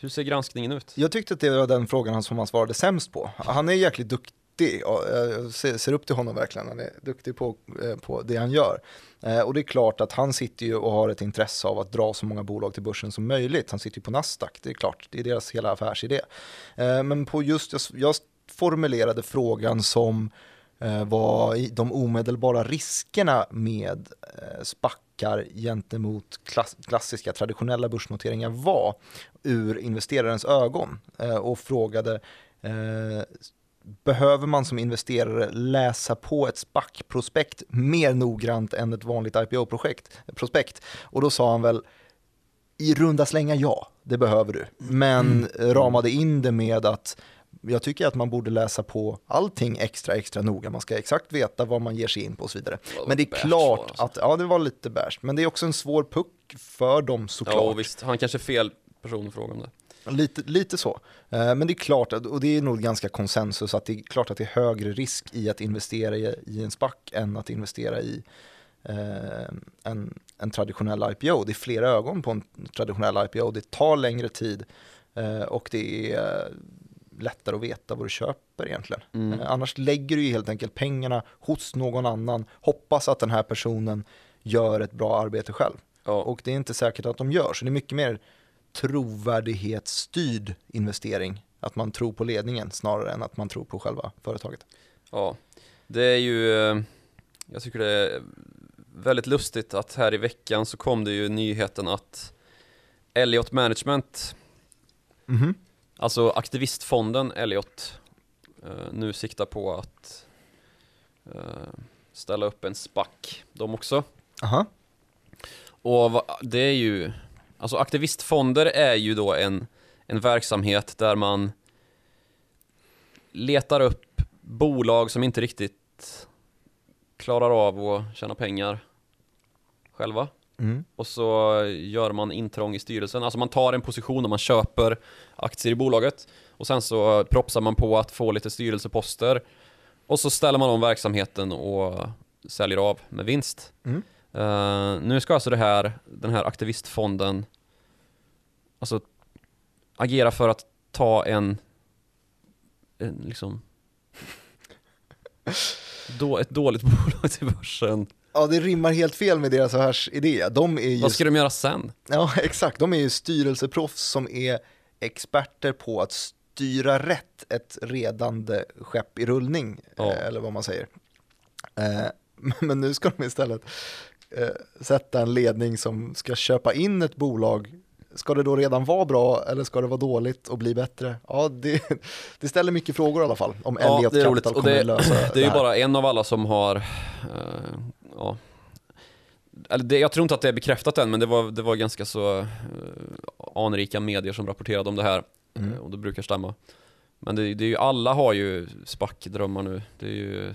hur ser granskningen ut? Jag tyckte att det var den frågan som han svarade sämst på. Han är jäkligt duktig, och eh, jag ser upp till honom verkligen, han är duktig på, eh, på det han gör. Eh, och det är klart att han sitter ju och har ett intresse av att dra så många bolag till börsen som möjligt. Han sitter ju på Nasdaq, det är klart, det är deras hela affärsidé. Men på just, jag formulerade frågan som vad de omedelbara riskerna med SPAC backar gentemot klass, klassiska traditionella börsnoteringar var ur investerarens ögon eh, och frågade eh, behöver man som investerare läsa på ett SPAC-prospekt mer noggrant än ett vanligt IPO-prospekt? Och då sa han väl i runda slänga ja, det behöver du. Men mm. ramade in det med att jag tycker att man borde läsa på allting extra, extra noga. Man ska exakt veta vad man ger sig in på och så vidare. Men det är klart alltså. att, ja det var lite bäst. Men det är också en svår puck för dem såklart. Ja visst, han kanske är fel person att fråga om det. Lite, lite så. Eh, men det är klart, och det är nog ganska konsensus, att det är klart att det är högre risk i att investera i, en SPAC än att investera i eh, en, en traditionell IPO. Det är flera ögon på en traditionell IPO, det tar längre tid eh, och det är lättare att veta vad du köper egentligen. Mm. Eh, annars lägger du ju helt enkelt pengarna hos någon annan, hoppas att den här personen gör ett bra arbete själv. Ja. Och det är inte säkert att de gör, så det är mycket mer trovärdighetsstyrd investering. Att man tror på ledningen snarare än att man tror på själva företaget. Ja, det är ju, eh, jag tycker det är väldigt lustigt att här i veckan så kom det ju nyheten att Elliot Management mm -hmm. Alltså aktivistfonden Elliot uh, nu siktar på att uh, ställa upp en SPAC, de också. Aha. Och det är ju, alltså aktivistfonder är ju då en, en verksamhet där man letar upp bolag som inte riktigt klarar av att tjäna pengar själva. Mm. Och så gör man intrång i styrelsen, alltså man tar en position och man köper aktier i bolaget och sen så propsar man på att få lite styrelseposter och så ställer man om verksamheten och säljer av med vinst. Mm. Uh, nu ska alltså det här, den här aktivistfonden alltså agera för att ta en, en liksom då, ett dåligt bolag till börsen Ja, det rimmar helt fel med deras affärsidé. De är ju... Vad ska de göra sen? Ja, exakt. De är ju styrelseproffs som är experter på att styra rätt ett redande skepp i rullning, ja. Eh, eller vad man säger. Eh, men nu ska de istället eh, sätta en ledning som ska köpa in ett bolag Ska det då redan vara bra eller ska det vara dåligt och bli bättre? Ja, det, det ställer mycket frågor i alla fall om ja, Elliot Capital kommer det, lösa det. Det är ju bara en av alla som har ja, eller det, jag tror inte att det är bekräftat än, men det var, det var ganska så uh, anrika medier som rapporterade om det här. Mm. Uh, och det brukar stämma. Men det, det är ju, alla har ju SPAC-drömmar nu. Det är ju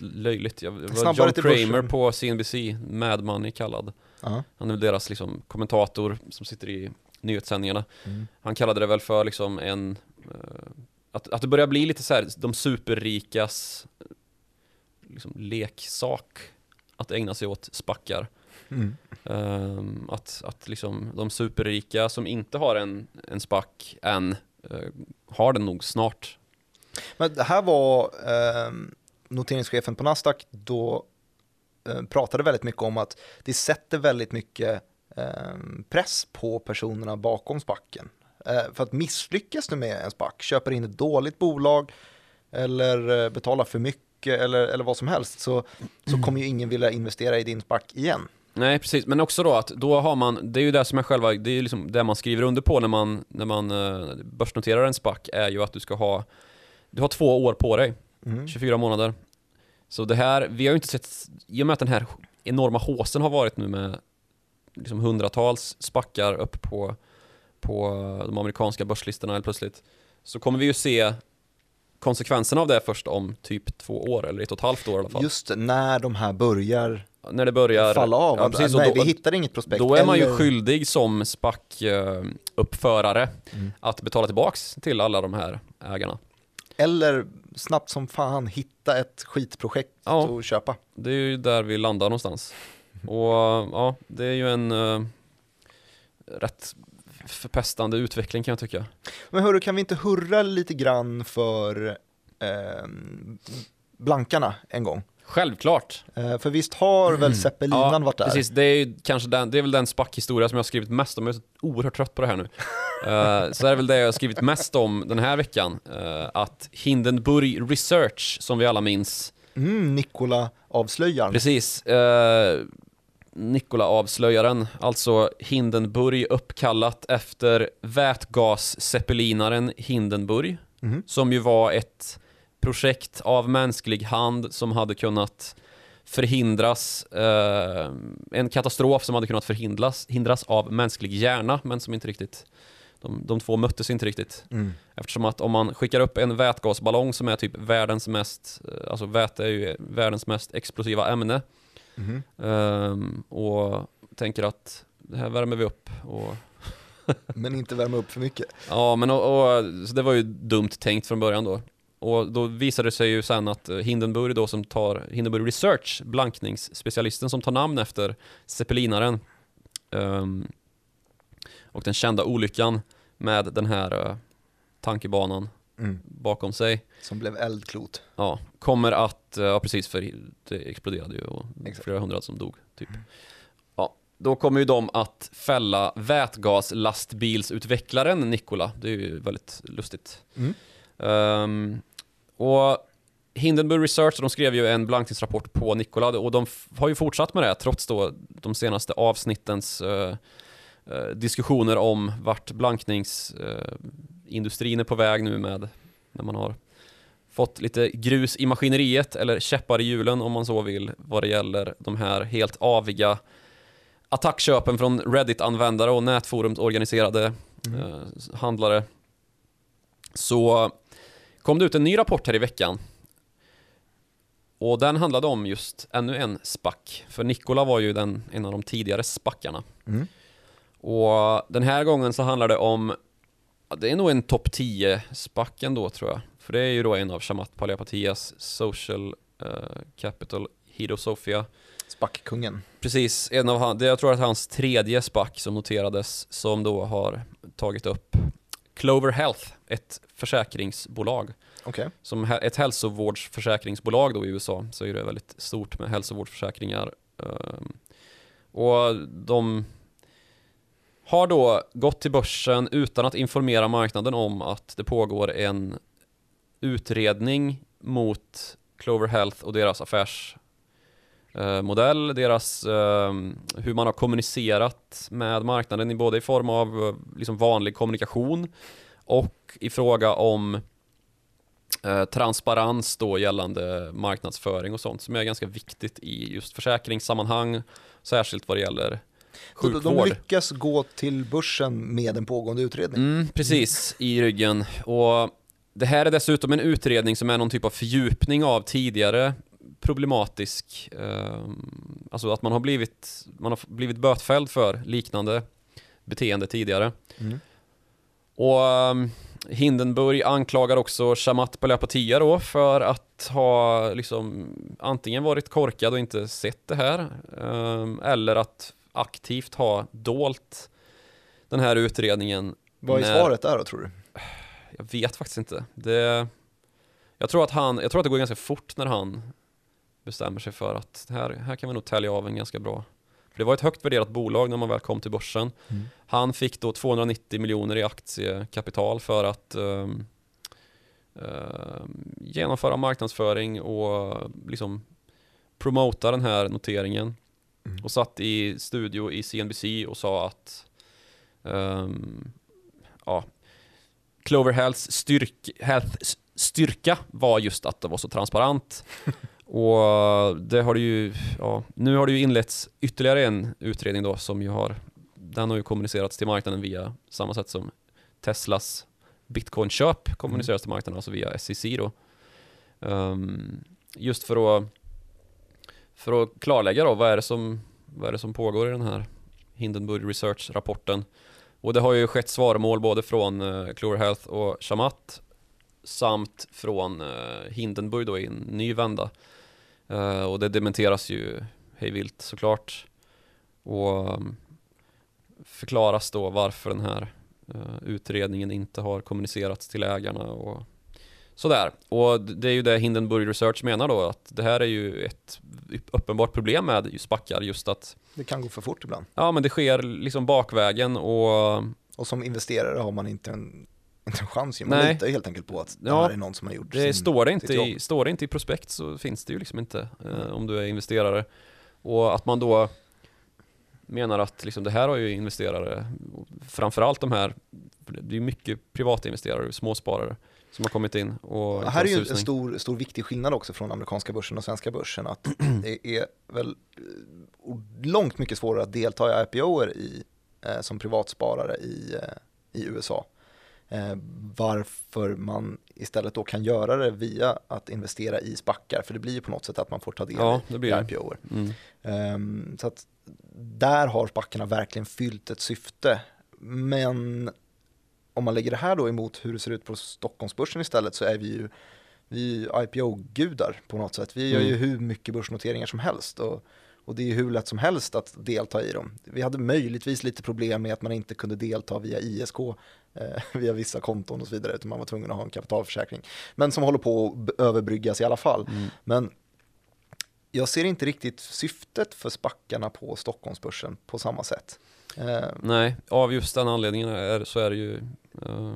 löjligt. Jag, det var John Kramer på CNBC, Mad Money kallad. -huh. Han är väl deras liksom, kommentator som sitter i nyhetssändningarna. Mm. Han kallade det väl för liksom en uh, att, att det börjar bli lite så här, de superrikas liksom, leksak att ägna sig åt spackar. Mm. Um, att, att liksom de superrika som inte har en, en spack än uh, har den nog snart. Men det här var uh, noteringschefen på Nasdaq då pratade väldigt mycket om att det sätter väldigt mycket ehm, press på personerna bakom spacken. Eh, för att misslyckas du med en SPAC, köper in ett dåligt bolag eller eh, betalar för mycket eller, eller vad som helst så, så kommer ju ingen vilja investera i din SPAC igen. Nej, precis. Men också då att då har man, det är ju det som är själva, det är ju liksom det man skriver under på när man, när man börsnoterar en SPAC är ju att du ska ha, du har två år på dig, Mm. 24 månader. Så det här, vi har ju inte sett, i och med att den här enorma håsen har varit nu med liksom hundratals spackar upp på, på de amerikanska börslistorna helt plötsligt, så kommer vi ju se konsekvenserna av det först om typ två år, eller ett och ett halvt år i alla fall. Just när de här börjar när det börjar falla av. Ja, att, precis, nej, då- vi hittar inget prospekt. Då är man ju eller- skyldig som SPAC-uppförare Mm. att betala tillbaks till alla de här ägarna. Eller snabbt som fan hitta ett skitprojekt Ja. och köpa. Det är ju där vi landar någonstans. Och ja, det är ju en eh, rätt förpestande utveckling kan jag tycka. Men hörru, kan vi inte hurra lite grann för ehm, blankarna en gång? Självklart. Eh, för visst har väl Zeppelinan varit där? Precis, det är ju kanske den, det är väl den SPAC-historia som jag har skrivit mest om. Jag är så oerhört trött på det här nu. Eh, så det är väl det jag har skrivit mest om den här veckan. Eh, att Hindenburg Research, som vi alla minns, Mm, Nikola avslöjar. Precis. Eh, Nikola-avslöjaren, alltså Hindenburg uppkallat efter vätgasseppelinaren Hindenburg, Mhm. som ju var ett projekt av mänsklig hand som hade kunnat förhindras, eh, en katastrof som hade kunnat förhindras hindras av mänsklig hjärna, men som inte riktigt, de, de två möttes inte riktigt. Mm. Eftersom att om man skickar upp en vätgasballong som är typ världens mest, eh, alltså väte är ju världens mest explosiva ämne Mhm. ehm, och tänker att det här värmer vi upp och Men inte värma upp för mycket. ja men och, och, så det var ju dumt tänkt från början då. Och då visade det sig ju sen att eh, Hindenburg då som tar, Hindenburg Research, blankningsspecialisten som tar namn efter zeppelinaren ehm, och den kända olyckan med den här eh, tankebanan Mm. bakom sig Som blev eldklot. Ja, kommer att, eh, ja precis för det exploderade ju och Exakt. flera hundra som dog typ. Ja, då kommer ju de att fälla vätgaslastbilsutvecklaren Nikola. Det är ju väldigt lustigt. Mm. Ehm, och Hindenburg Research, de skrev ju en blankningsrapport på Nikola och de har ju fortsatt med det trots då de senaste avsnittens eh, eh, diskussioner om vart blankningsindustrin är på väg nu med när man har fått lite grus i maskineriet eller käppar i hjulen om man så vill vad det gäller de här helt aviga attackköpen från Reddit-användare och nätforumsorganiserade eh, handlare. Så kom det ut en ny rapport här i veckan. Och den handlade om just ännu en spack. För Nikola var ju den, en av de tidigare spackarna. Mm. Och den här gången så handlar det om, det är nog en topp 10 spack ändå tror jag. För det är ju då en av Shamat Palihapitias Social eh, Capital Hido Sofia. Spackkungen. Precis, en av han, det jag tror att hans tredje spack som noterades som då har tagit upp Clover Health, ett försäkringsbolag. Okej. Som ett hälsovårdsförsäkringsbolag då i USA så är det väldigt stort med hälsovårdsförsäkringar. Ehm, och de har då gått till börsen utan att informera marknaden om att det pågår en utredning mot Clover Health och deras affärsmodell, deras ehm, hur man har kommunicerat med marknaden i både i form av eh, liksom vanlig kommunikation och i fråga om eh, transparens då gällande marknadsföring och sånt som är ganska viktigt i just försäkringssammanhang, särskilt vad det gäller Så de- sjukvård. lyckas gå till börsen med en pågående utredning. Mm, precis, i ryggen. Och det här är dessutom en utredning som är någon typ av fördjupning av tidigare problematisk, eh, alltså att man har blivit, man har blivit bötfälld för liknande beteende tidigare. Mm. Och um, Hindenburg anklagar också Shamat Palihapitiya då för att ha liksom antingen varit korkad och inte sett det här um, eller att aktivt ha dolt den här utredningen. Vad är när- svaret där då tror du? Jag vet faktiskt inte. Det, jag, tror att han, jag tror att det går ganska fort när han bestämmer sig för att här, här kan vi nog tälja av en ganska bra För det var ett högt värderat bolag när man väl kom till börsen. Mm. Han fick då 290 miljoner i aktiekapital för att um, um, genomföra marknadsföring och liksom promota den här noteringen. Mm. Och satt i studio i CNBC och sa att um, ja, Clover Healths styrk, Health styrka var just att det var så transparent. och det har det ju, ja, nu har det ju inletts ytterligare en utredning då som ju har, den har ju kommunicerats till marknaden via samma sätt som Teslas Bitcoin-köp kommuniceras till marknaden, alltså via SEC då. Um, just för att, för att klarlägga då, vad är det som, vad är det som pågår i den här Hindenburg Research-rapporten. Och det har ju skett svarmål både från uh, Clover Health och Shamat samt från uh, Hindenburg då i en ny vända. Uh, och det dementeras ju hejvilt såklart. Och um, förklaras då varför den här uh, utredningen inte har kommunicerats till ägarna och sådär. Och det är ju det Hindenburg Research menar då att det här är ju ett uppenbart problem med just backar just att Det kan gå för fort ibland. ja men det sker liksom bakvägen och Och som investerare har man inte en, inte en chans. ju. Man Nej. litar helt enkelt på att det Ja. här är någon som har gjort Det sin, står, det inte i, står det inte i prospekt så finns det ju liksom inte eh, om du är investerare. Och att man då menar att liksom det här har ju investerare, framförallt de här, det är mycket privata investerare, småsparare som har kommit in och Det här är ju en stor, stor viktig skillnad också från amerikanska börsen och svenska börsen. Att det är väl eh, långt mycket svårare att delta i IPOer i, eh, som privatsparare i, eh, i USA. Eh, varför man istället då kan göra det via att investera i spackar. För det blir ju på något sätt att man får ta del Ja, i, det i blir det. IPOer. Mm. Ehm, så att där har spackarna verkligen fyllt ett syfte. Men om man lägger det här då emot hur det ser ut på Stockholmsbörsen istället så är vi ju, vi IPO-gudar på något sätt. Vi gör ju Mm. hur mycket börsnoteringar som helst och, och det är ju hur lätt som helst att delta i dem. Vi hade möjligtvis lite problem med att man inte kunde delta via ISK, eh, via vissa konton och så vidare, utan man var tvungen att ha en kapitalförsäkring. Men som håller på att överbryggas i alla fall. Mm. Men jag ser inte riktigt syftet för spackarna på Stockholmsbörsen på samma sätt. Eh, Nej, av just den anledningen är, så är det ju eh,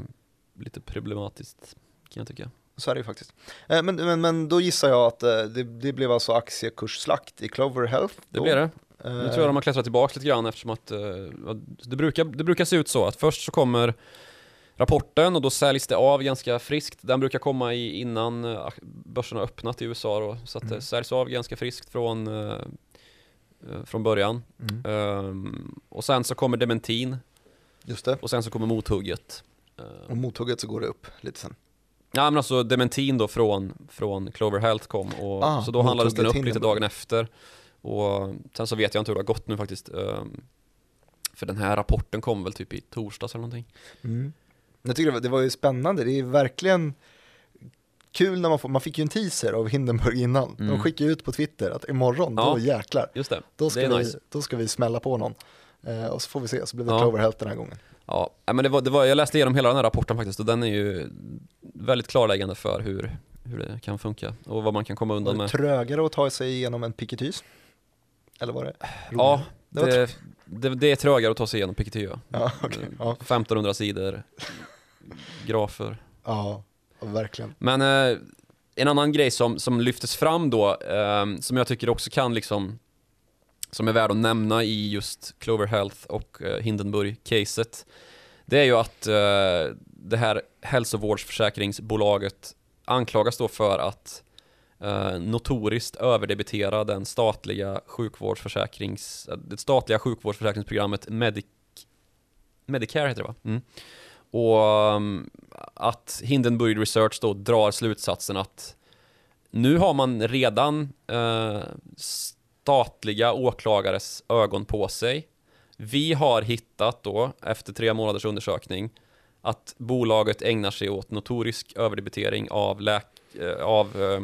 lite problematiskt kan jag tycka. så är det ju faktiskt. Eh, men, men, men då gissar jag att eh, det, det blev alltså aktiekursslakt i Clover Health. Det då. det. Eh, Nu tror jag de har klättrat tillbaka lite grann eftersom att eh, det, brukar, det brukar se ut så att först så kommer rapporten och då säljs det av ganska friskt. Den brukar komma i, innan eh, börsen har öppnat i USA då, så att det Mm. säljs av ganska friskt från, eh, eh, från början. Mm, Ehm, och sen så kommer dementin just det. och sen så kommer mothugget. Och Uh, mothugget så går det upp lite sen. ja men alltså dementin då från, från Clover Health kom och Ah, så då handlades den upp lite dagen efter. Och sen så vet jag inte hur det har gått nu faktiskt. Ehm, för den här rapporten kom väl typ i torsdags eller någonting. Mm. Jag tycker det var, det var ju spännande, det är verkligen kul när man får, man fick ju en teaser av Hindenburg innan. De Mm. skickade ut på Twitter att imorgon, Ja. då jäklar, Just det, då det ska, är vi, nice. då ska vi smälla på någon. Eh, och så får vi se, så blev det Ja. Clover Health den här gången. Ja, men det var, det var, jag läste igenom hela den här rapporten faktiskt och den är ju väldigt klarläggande för hur, hur det kan funka och vad man kan komma undan det med. trögare att ta sig igenom en piketys? Eller var det Ja, roligare? det var det, det, det är trögare att ta sig igenom Piketty ja. Okej. Ja, 1500 sidor, grafer. ja, ja, verkligen. Men eh, en annan grej som, som lyftes fram då, eh, som jag tycker också kan liksom, som är värd att nämna i just Clover Health och eh, Hindenburg-caset, det är ju att eh, det här hälsovårdsförsäkringsbolaget anklagas då för att eh, notoriskt överdebitera den statliga sjukvårdsförsäkrings, eh, det statliga sjukvårdsförsäkringsprogrammet Medic, Medicare heter det va? Mm. Och ehm, att Hindenburg Research då drar slutsatsen att nu har man redan eh, statliga åklagares ögon på sig. Vi har hittat då, efter tre månaders undersökning, att bolaget ägnar sig åt notorisk överdebitering av, läk- av eh,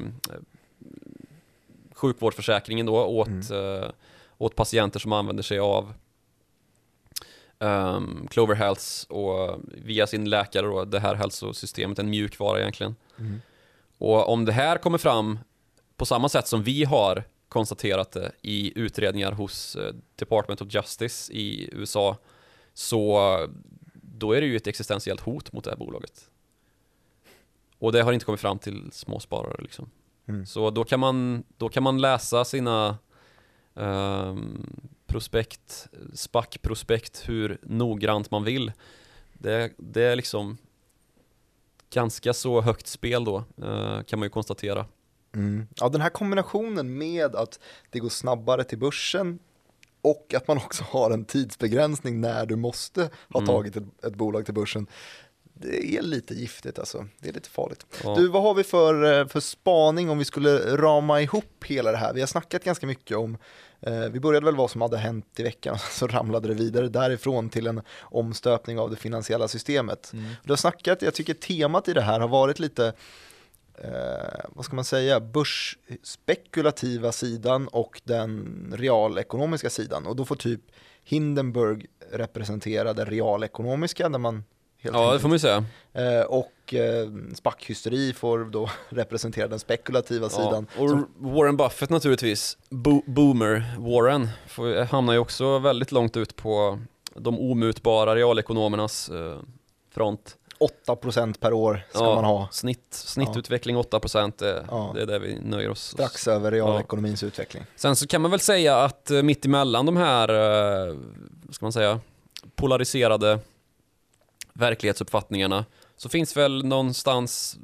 sjukvårdsförsäkringen då åt, Mm. eh, åt patienter som använder sig av um, Clover Healths och via sin läkare då, det här hälsosystemet, en mjukvara egentligen. Mm. Och om det här kommer fram på samma sätt som vi har konstaterat det i utredningar hos eh, Department of Justice i USA, så då är det ju ett existentiellt hot mot det här bolaget. Och det har inte kommit fram till småsparare liksom. Mm. Så då kan man, då kan man läsa sina um, prospekt, SPAC-prospekt hur noggrant man vill. Det, det är liksom ganska så högt spel då, uh, kan man ju konstatera. Mm. Ja, den här kombinationen med att det går snabbare till börsen och att man också har en tidsbegränsning när du måste ha Mm. tagit ett, ett bolag till börsen. Det är lite giftigt alltså, det är lite farligt. Ja. Du, vad har vi för, eh, för spaning om vi skulle rama ihop hela det här? Vi har snackat ganska mycket om, eh, vi började väl vad som hade hänt i veckan, så ramlade det vidare därifrån till en omstöpning av det finansiella systemet. Mm. Du har snackat, jag tycker temat i det här har varit lite, eh, vad ska man säga, börsspekulativa sidan och den realekonomiska sidan. Och då får typ Hindenburg representera det realekonomiska, där man helt Ja, det får man ju säga. Eh, och eh, SPAC-hysteri får då representera den spekulativa sidan. Ja, och som- Warren Buffett naturligtvis, Bo boomer Warren, får, hamnar ju också väldigt långt ut på de omutbara realekonomernas eh, front. 8% per år ska Ja, man ha, Snitt, snittutveckling 8%, det, Ja. det är det vi nöjer oss strax över realekonomins utveckling. Sen så kan man väl säga att eh, mitt emellan de här, eh, ska man säga, polariserade verklighetsuppfattningarna så finns väl någonstans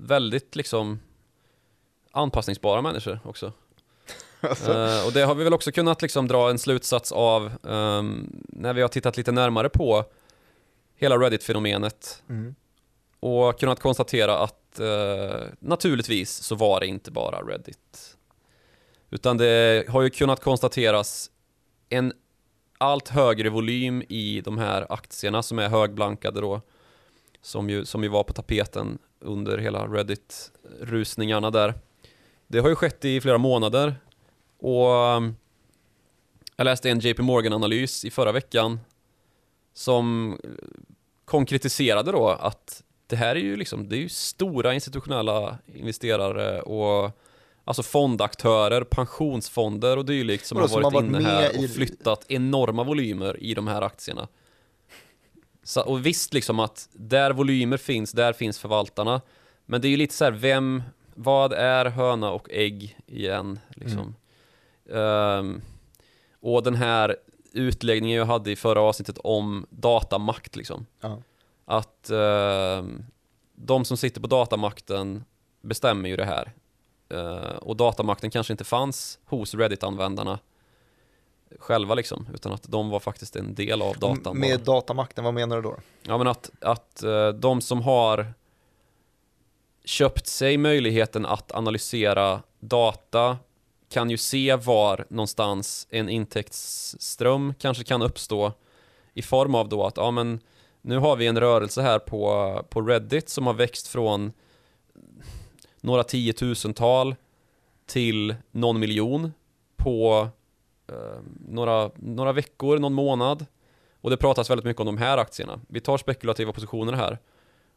väldigt liksom anpassningsbara människor också. Alltså, Eh, och det har vi väl också kunnat liksom dra en slutsats av ehm, när vi har tittat lite närmare på hela Reddit-fenomenet mm. och kunnat konstatera att eh, naturligtvis så var det inte bara Reddit. Utan det har ju kunnat konstateras en allt högre volym i de här aktierna som är högblankade då. Som ju, som ju var på tapeten under hela Reddit-rusningarna där. Det har ju skett i flera månader. Och um, jag läste en JP Morgan-analys i förra veckan som konkretiserade då att det här är ju liksom, det är ju stora institutionella investerare och alltså fondaktörer, pensionsfonder och dylikt som Vadå, har som varit, har varit inne här och i- flyttat enorma volymer i de här aktierna. Så, och visst liksom att där volymer finns, där finns förvaltarna. Men det är ju lite så här, vem, vad är höna och ägg igen liksom? Ehm, och den här utläggningen jag hade i förra avsnittet om datamakt liksom. Ja. Att ehm, de som sitter på datamakten bestämmer ju det här. Eh, och datamakten kanske inte fanns hos Reddit-användarna själva liksom, utan att de var faktiskt en del av datan. Med bara. datamakten, vad menar du då? Ja men att, att eh, de som har köpt sig möjligheten att analysera data kan ju se var någonstans en intäktsström kanske kan uppstå i form av då att ja men nu har vi en rörelse här på, på Reddit som har växt från några tiotusental till någon miljon på eh, några, några veckor, någon månad. Och det pratas väldigt mycket om de här aktierna. Vi tar spekulativa positioner här.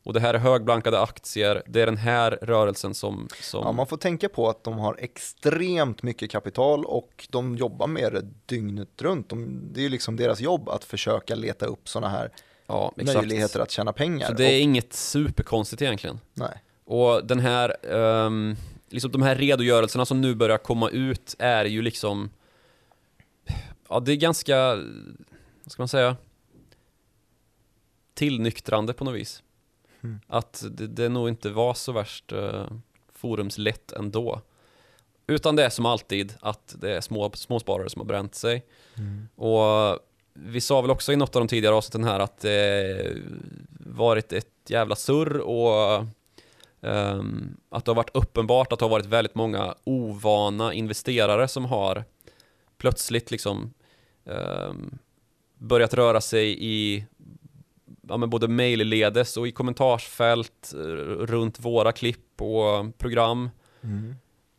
Och det här är högblankade aktier, det är den här rörelsen som... som Ja, man får tänka på att de har extremt mycket kapital och de jobbar med det dygnet runt. De, det är ju liksom deras jobb att försöka leta upp sådana här ja, möjligheter att tjäna pengar. Så det är och, inget superkonstigt egentligen. nej. Och den här, ehm, liksom de här redogörelserna som nu börjar komma ut är ju liksom, ja det är ganska, vad ska man säga, tillnyktrande på något vis. Mm. Att det, det nog inte var så värst uh, forumslätt ändå. Utan det är som alltid att det är små, småsparare som har bränt sig. Mm. Och vi sa väl också i något av de tidigare avsnitten här att det varit ett jävla surr och ehm, att det har varit uppenbart att det har varit väldigt många ovana investerare som har plötsligt liksom ehm, börjat röra sig i ja, men både mejlledes och i kommentarsfält runt våra klipp och program Mm.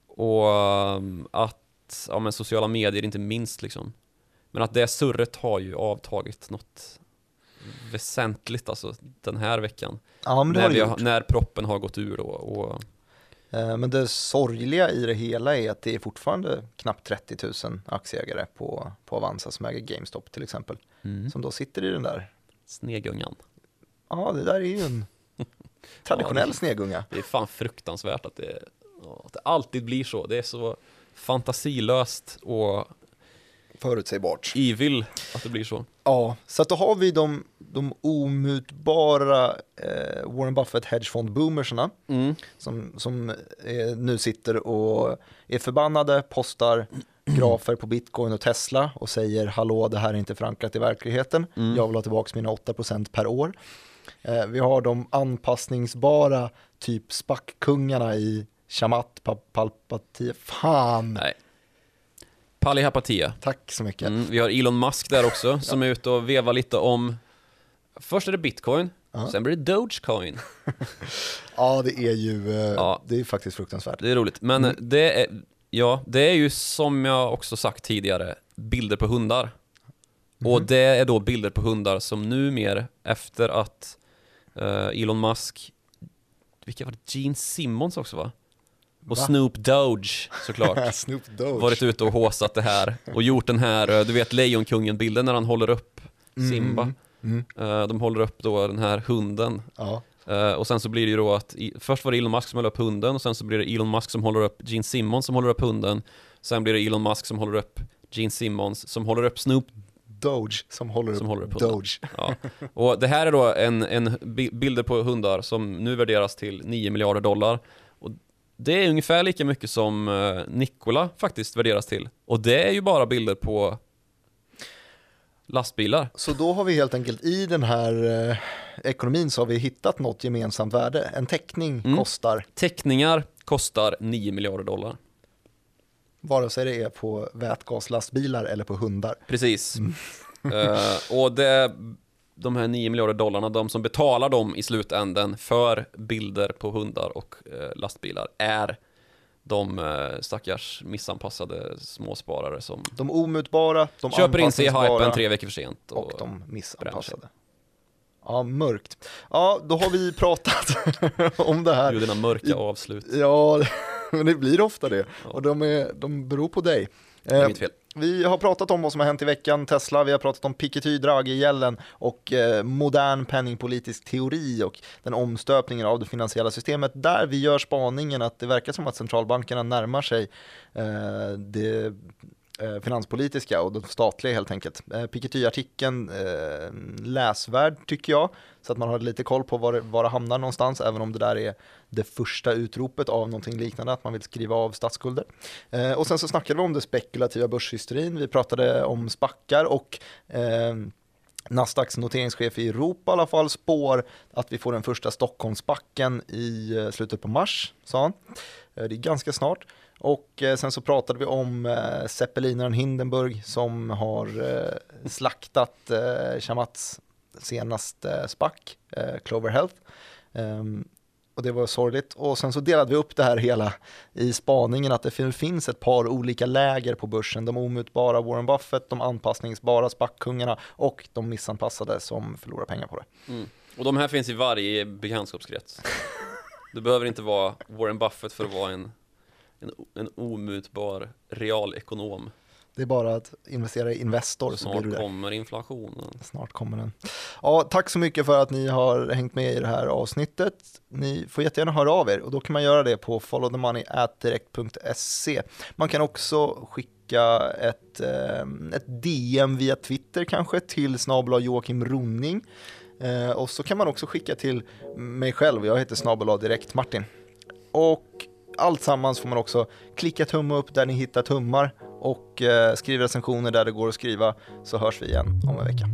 och um, att, ja men sociala medier inte minst liksom. Men att det surret har ju avtagit något väsentligt alltså den här veckan. Ja, men det När, har det har, när proppen har gått ur då och Eh, Men det sorgliga i det hela är att det är fortfarande knappt 30 000 aktieägare på, på Avanza som äger GameStop till exempel. Mm. Som då sitter i den där, Snegungan. ja det där är ju en traditionell Ja, snegunga. Det är fan fruktansvärt att det, att det alltid blir så. Det är så fantasilöst och Förutsägbart. evil att det blir så. Ja, så att då har vi de, de omutbara eh, Warren Buffett hedgefond-boomersarna Mm. som, som eh, nu sitter och är förbannade, postar grafer på bitcoin och Tesla och säger hallå det här är inte förankrat i verkligheten, Mm. jag vill ha tillbaka mina 8% per år. Eh, vi har de anpassningsbara typ spackkungarna i Shamat Pa- Palpatine, fan, Nej. Palihapatia. tack så mycket. Mm. Vi har Elon Musk där också som är ute och vevar lite om Först är det bitcoin, Ja. sen blir det Dogecoin. Ja, det är ju, eh, Ja. det är faktiskt fruktansvärt. Det är roligt, men Mm. det är, ja, det är ju som jag också sagt tidigare, bilder på hundar. Och Mhm. det är då bilder på hundar som numera, efter att eh, Elon Musk, vilka var det? Gene Simmons också va? Och Va? Snoop Doge såklart. Snoop Dogg. varit ute och håsat det här och gjort den här, eh, du vet Lejonkungen-bilden när han håller upp Simba. Mm. Eh, De håller upp då den här hunden Ja. Eh, och sen så blir det ju då att, i, först var det Elon Musk som höll upp hunden och sen så blir det Elon Musk som håller upp Gene Simmons som håller upp hunden. Sen blir det Elon Musk som håller upp Gene Simmons som håller upp Snoop. Doge som håller Som upp, håller upp. Doge. Ja. Och det här är då en, en bi- bilder på hundar som nu värderas till 9 miljarder dollar. Det är ungefär lika mycket som eh, Nikola faktiskt värderas till. Och det är ju bara bilder på lastbilar. Så då har vi helt enkelt i den här eh, ekonomin så har vi hittat något gemensamt värde. En teckning Mm. kostar, Teckningar kostar 9 miljarder dollar. vare sig det är på vätgaslastbilar eller på hundar. Precis. Eh, och det, de här 9 miljarder dollarna, de som betalar dem i slutänden för bilder på hundar och eh, lastbilar är de eh, stackars missanpassade småsparare som De omutbara, de köper in sig i hypen tre veckor för sent. och Och, de missanpassade. Ja, mörkt. Ja, då har vi pratat om det här. Gud, dina mörka avslut. Ja, men det blir ofta det. Ja. Och de, är, de beror på dig. Det är Eh, mitt fel. Vi har pratat om vad som har hänt i veckan, Tesla, vi har pratat om Piketty, Draghi-gällen och eh, modern penningpolitisk teori och den omstöpningen av det finansiella systemet. Där vi gör spaningen att det verkar som att centralbankerna närmar sig eh, det eh, finanspolitiska och den statliga helt enkelt. Eh, Piketty-artikeln eh, läsvärd tycker jag, så att man har lite koll på var det, var det hamnar någonstans, även om det där är det första utropet av någonting liknande, att man vill skriva av statsskulder. Eh, och sen så snackade vi om det spekulativa börshysterin, vi pratade om spackar och eh, Nasdaqs noteringschef i Europa i alla fall spår att vi får den första Stockholmsbacken i eh, slutet på mars, sa han. Eh, det är ganska snart. Och eh, sen så pratade vi om eh, zeppelinaren Hindenburg som har eh, slaktat eh, Shamats senaste spack, eh, Clover Health. Ehm, och det var sorgligt. Och sen så delade vi upp det här hela i spaningen att det fin- finns ett par olika läger på börsen. De omutbara Warren Buffett, de anpassningsbara spackkungarna och de missanpassade som förlorar pengar på det. Mm. Och de här finns i varje bekantskapskrets. Du behöver inte vara Warren Buffett för att vara en, en, en omutbar realekonom. Det är bara att investera i Investor så blir du Snart det. kommer inflationen. Snart kommer den. Ja, tack så mycket för att ni har hängt med i det här avsnittet. Ni får jättegärna höra av er och då kan man göra det på followthemoney.direkt.se. Man kan också skicka ett, eh, ett DM via Twitter kanske till snabel Joakim Ronning. Eh, och så kan man också skicka till mig själv, jag heter snabel direkt Martin. Och allt sammans får man också klicka tumme upp där ni hittar tummar och eh, skriv recensioner där det går att skriva så hörs vi igen om en vecka.